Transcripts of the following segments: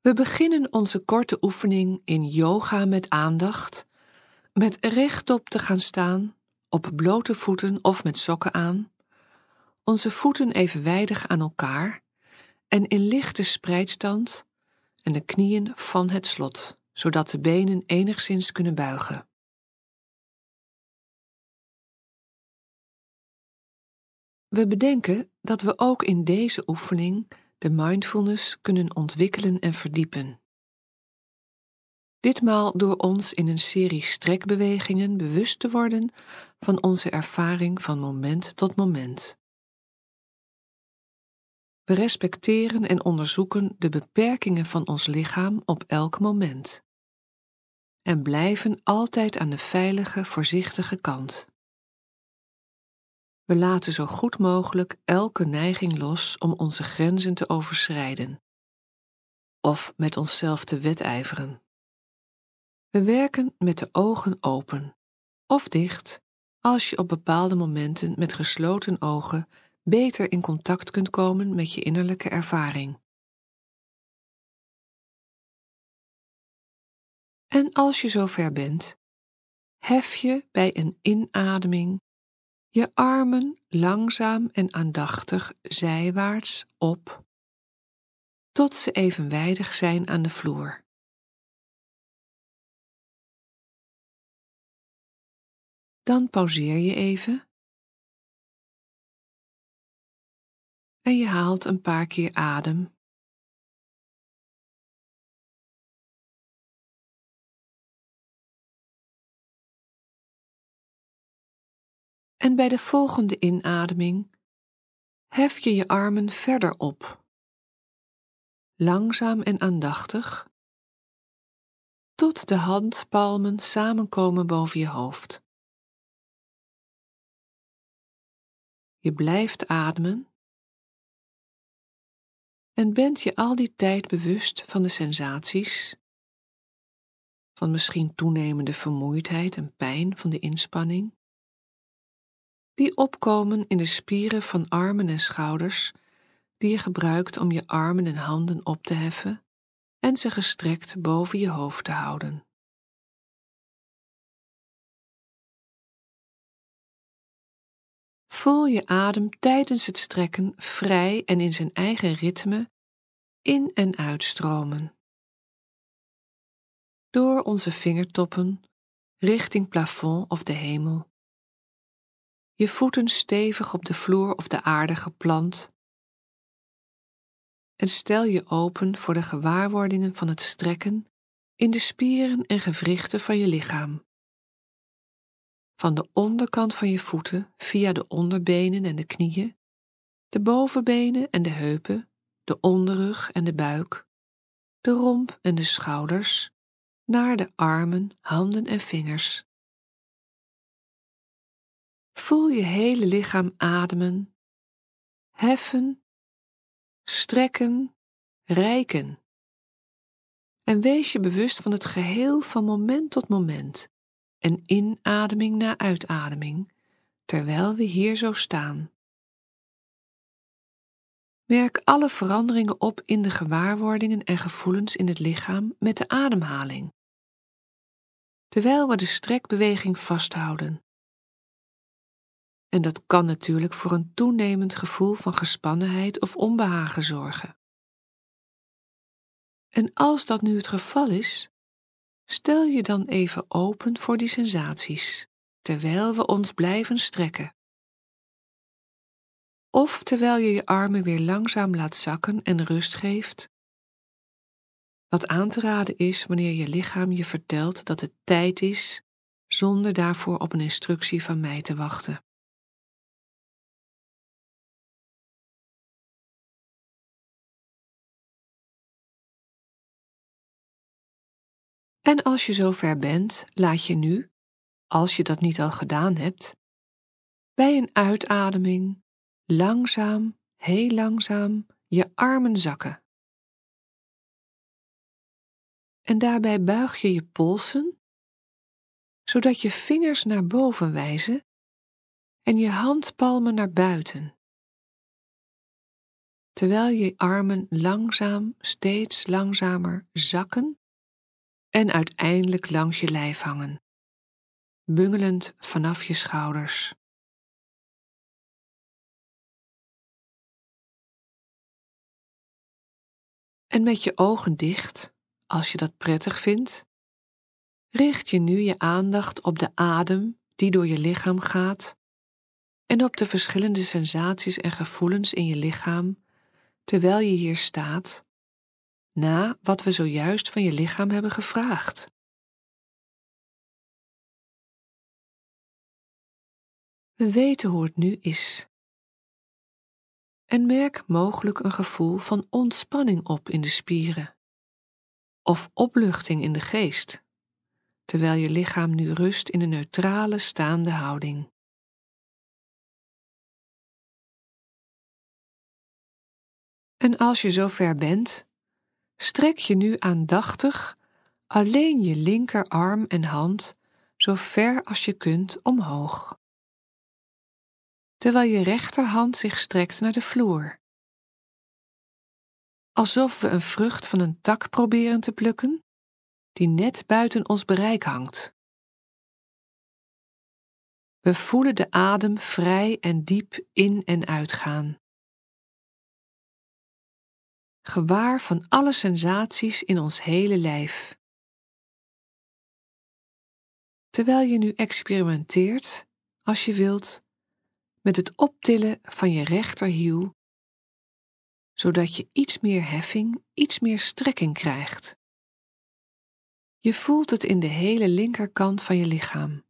We beginnen onze korte oefening in yoga met aandacht, met rechtop te gaan staan, op blote voeten of met sokken aan, onze voeten evenwijdig aan elkaar en in lichte spreidstand en de knieën van het slot, zodat de benen enigszins kunnen buigen. We bedenken dat we ook in deze oefening de mindfulness kunnen ontwikkelen en verdiepen. Ditmaal door ons in een serie strekbewegingen bewust te worden van onze ervaring van moment tot moment. We respecteren en onderzoeken de beperkingen van ons lichaam op elk moment en blijven altijd aan de veilige, voorzichtige kant. We laten zo goed mogelijk elke neiging los om onze grenzen te overschrijden of met onszelf te wedijveren. We werken met de ogen open of dicht als je op bepaalde momenten met gesloten ogen beter in contact kunt komen met je innerlijke ervaring. En als je zover bent, hef je bij een inademing je armen langzaam en aandachtig zijwaarts op, tot ze evenwijdig zijn aan de vloer. Dan pauzeer je even en je haalt een paar keer adem. En bij de volgende inademing hef je je armen verder op, langzaam en aandachtig, tot de handpalmen samenkomen boven je hoofd. Je blijft ademen en bent je al die tijd bewust van de sensaties, van misschien toenemende vermoeidheid en pijn van de inspanning, die opkomen in de spieren van armen en schouders, die je gebruikt om je armen en handen op te heffen en ze gestrekt boven je hoofd te houden. Voel je adem tijdens het strekken vrij en in zijn eigen ritme in en uitstromen. Door onze vingertoppen richting plafond of de hemel. Je voeten stevig op de vloer of de aarde geplant. En stel je open voor de gewaarwordingen van het strekken in de spieren en gewrichten van je lichaam van de onderkant van je voeten via de onderbenen en de knieën, de bovenbenen en de heupen, de onderrug en de buik, de romp en de schouders, naar de armen, handen en vingers. Voel je hele lichaam ademen, heffen, strekken, rijken. En wees je bewust van het geheel van moment tot moment en inademing na uitademing, terwijl we hier zo staan. Merk alle veranderingen op in de gewaarwordingen en gevoelens in het lichaam met de ademhaling, terwijl we de strekbeweging vasthouden. En dat kan natuurlijk voor een toenemend gevoel van gespannenheid of onbehagen zorgen. En als dat nu het geval is, Stel je dan even open voor die sensaties, terwijl we ons blijven strekken. Of terwijl je je armen weer langzaam laat zakken en rust geeft. Wat aan te raden is wanneer je lichaam je vertelt dat het tijd is, zonder daarvoor op een instructie van mij te wachten. En als je zover bent, laat je nu, als je dat niet al gedaan hebt, bij een uitademing langzaam, heel langzaam je armen zakken. En daarbij buig je je polsen, zodat je vingers naar boven wijzen en je handpalmen naar buiten. terwijl je armen langzaam, steeds langzamer zakken en uiteindelijk langs je lijf hangen, bungelend vanaf je schouders. En met je ogen dicht, als je dat prettig vindt, richt je nu je aandacht op de adem die door je lichaam gaat en op de verschillende sensaties en gevoelens in je lichaam terwijl je hier staat, na wat we zojuist van je lichaam hebben gevraagd. We weten hoe het nu is. En merk mogelijk een gevoel van ontspanning op in de spieren of opluchting in de geest, terwijl je lichaam nu rust in een neutrale staande houding. En als je zover bent, strek je nu aandachtig alleen je linkerarm en hand zo ver als je kunt omhoog, terwijl je rechterhand zich strekt naar de vloer. Alsof we een vrucht van een tak proberen te plukken, die net buiten ons bereik hangt. We voelen de adem vrij en diep in en uitgaan gewaar van alle sensaties in ons hele lijf. Terwijl je nu experimenteert, als je wilt, met het optillen van je rechterhiel, zodat je iets meer heffing, iets meer strekking krijgt. Je voelt het in de hele linkerkant van je lichaam,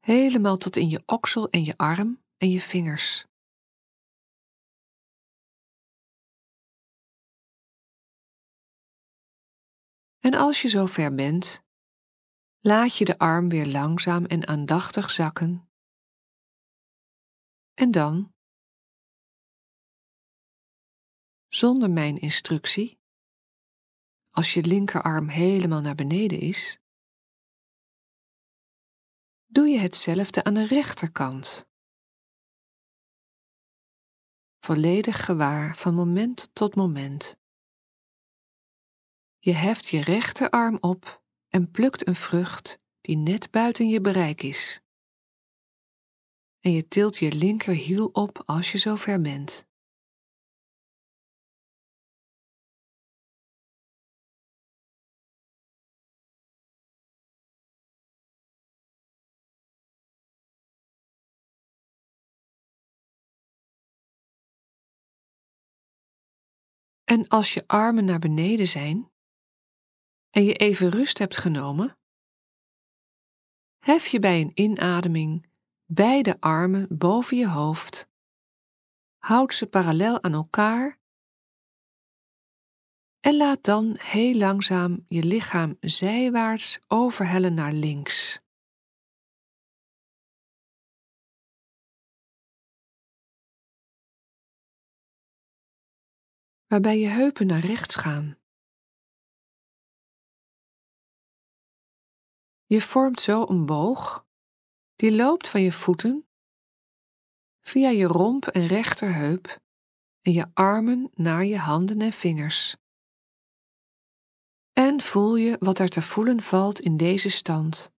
helemaal tot in je oksel en je arm en je vingers. En als je zover bent, laat je de arm weer langzaam en aandachtig zakken. En dan, zonder mijn instructie, als je linkerarm helemaal naar beneden is, doe je hetzelfde aan de rechterkant. Volledig gewaar van moment tot moment. Je heft je rechterarm op en plukt een vrucht die net buiten je bereik is. En je tilt je linkerhiel op als je zover bent. En als je armen naar beneden zijn, en je even rust hebt genomen, hef je bij een inademing beide armen boven je hoofd, houd ze parallel aan elkaar en laat dan heel langzaam je lichaam zijwaarts overhellen naar links. Waarbij je heupen naar rechts gaan. Je vormt zo een boog die loopt van je voeten via je romp en rechterheup en je armen naar je handen en vingers. En voel je wat er te voelen valt in deze stand,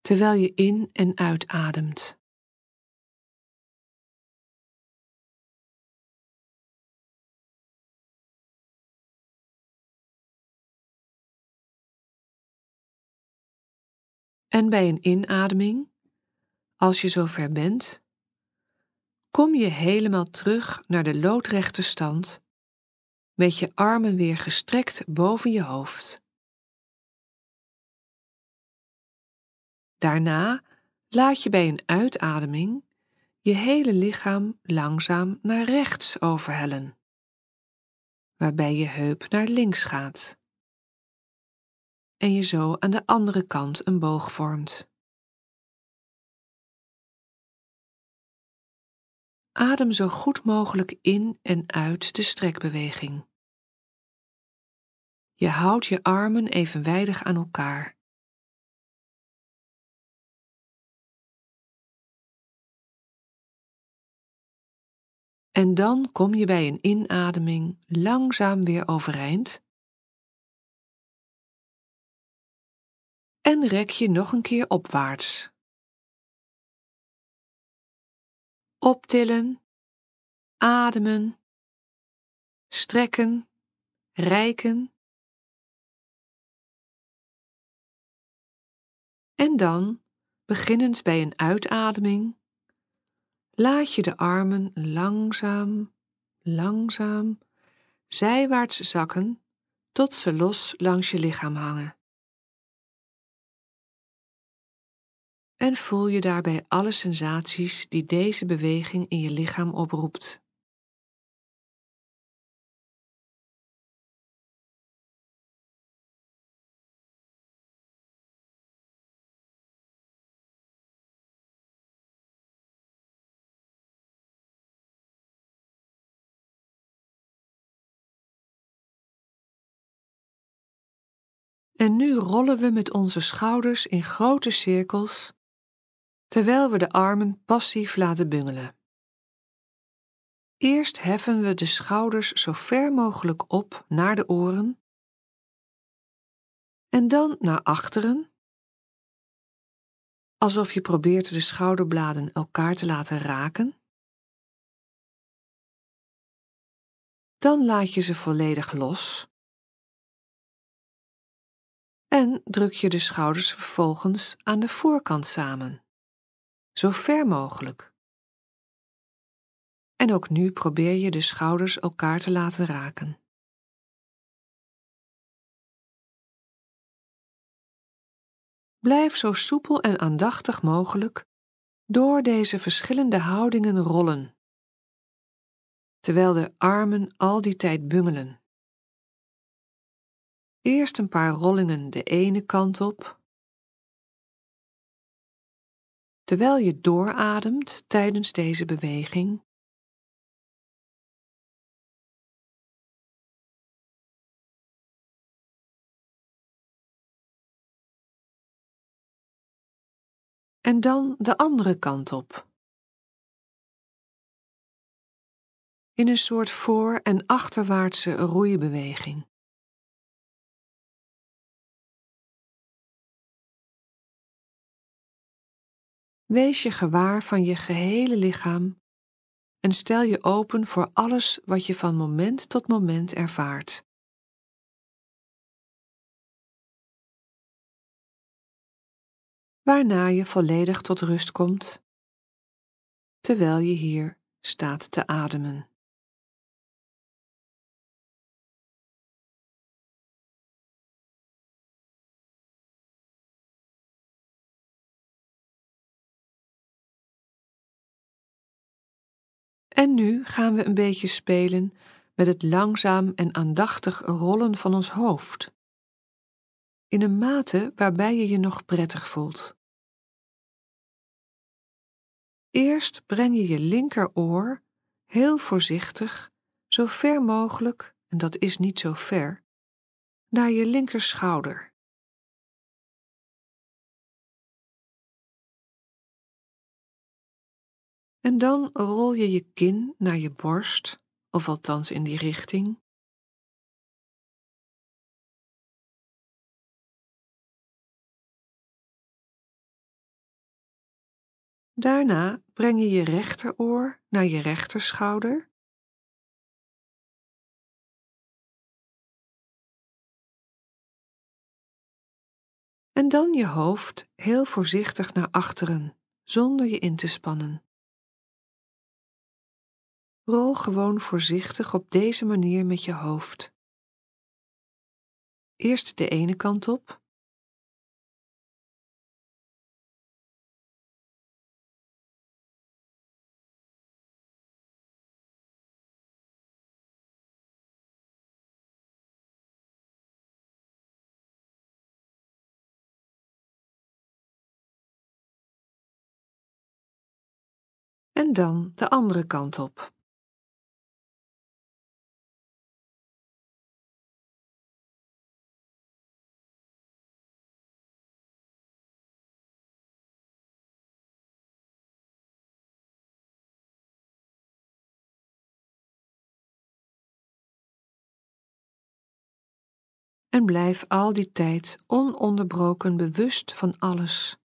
terwijl je in en uitademt. En bij een inademing, als je zover bent, kom je helemaal terug naar de loodrechte stand, met je armen weer gestrekt boven je hoofd. Daarna laat je bij een uitademing je hele lichaam langzaam naar rechts overhellen, waarbij je heup naar links gaat en je zo aan de andere kant een boog vormt. Adem zo goed mogelijk in en uit de strekbeweging. Je houdt je armen evenwijdig aan elkaar. En dan kom je bij een inademing langzaam weer overeind. En rek je nog een keer opwaarts. Optillen, ademen, strekken, rijken. En dan, beginnend bij een uitademing, laat je de armen langzaam, langzaam zijwaarts zakken tot ze los langs je lichaam hangen. En voel je daarbij alle sensaties die deze beweging in je lichaam oproept. En nu rollen we met onze schouders in grote cirkels, terwijl we de armen passief laten bungelen. Eerst heffen we de schouders zo ver mogelijk op naar de oren, en dan naar achteren, alsof je probeert de schouderbladen elkaar te laten raken. Dan laat je ze volledig los en druk je de schouders vervolgens aan de voorkant samen, zo ver mogelijk. En ook nu probeer je de schouders elkaar te laten raken. Blijf zo soepel en aandachtig mogelijk door deze verschillende houdingen rollen, terwijl de armen al die tijd bungelen. Eerst een paar rollingen de ene kant op, terwijl je doorademt tijdens deze beweging. En dan de andere kant op. In een soort voor- en achterwaartse roeibeweging. Wees je gewaar van je gehele lichaam en stel je open voor alles wat je van moment tot moment ervaart. Waarna je volledig tot rust komt, terwijl je hier staat te ademen. En nu gaan we een beetje spelen met het langzaam en aandachtig rollen van ons hoofd. In een mate waarbij je je nog prettig voelt. Eerst breng je je linkeroor heel voorzichtig, zo ver mogelijk, en dat is niet zo ver, naar je linkerschouder. En dan rol je je kin naar je borst, of althans in die richting. Daarna breng je je rechteroor naar je rechterschouder. En dan je hoofd heel voorzichtig naar achteren, zonder je in te spannen. Rol gewoon voorzichtig op deze manier met je hoofd. Eerst de ene kant op. En dan de andere kant op. en blijf al die tijd ononderbroken bewust van alles.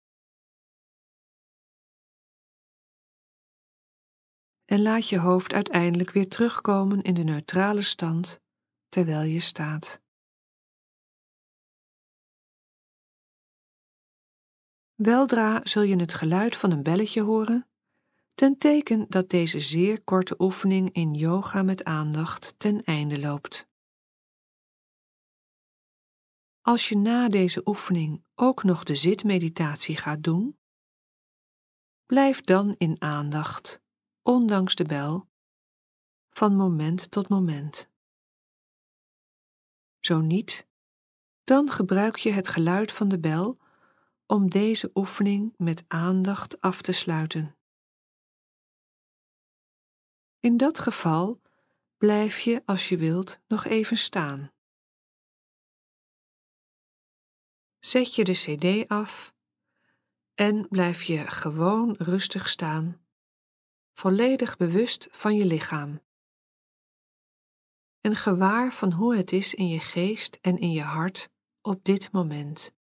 En laat je hoofd uiteindelijk weer terugkomen in de neutrale stand terwijl je staat. Weldra zul je het geluid van een belletje horen, ten teken dat deze zeer korte oefening in yoga met aandacht ten einde loopt. Als je na deze oefening ook nog de zitmeditatie gaat doen, blijf dan in aandacht, ondanks de bel, van moment tot moment. Zo niet, dan gebruik je het geluid van de bel om deze oefening met aandacht af te sluiten. In dat geval blijf je, als je wilt, nog even staan. Zet je de CD af en blijf je gewoon rustig staan, volledig bewust van je lichaam. En gewaar van hoe het is in je geest en in je hart op dit moment.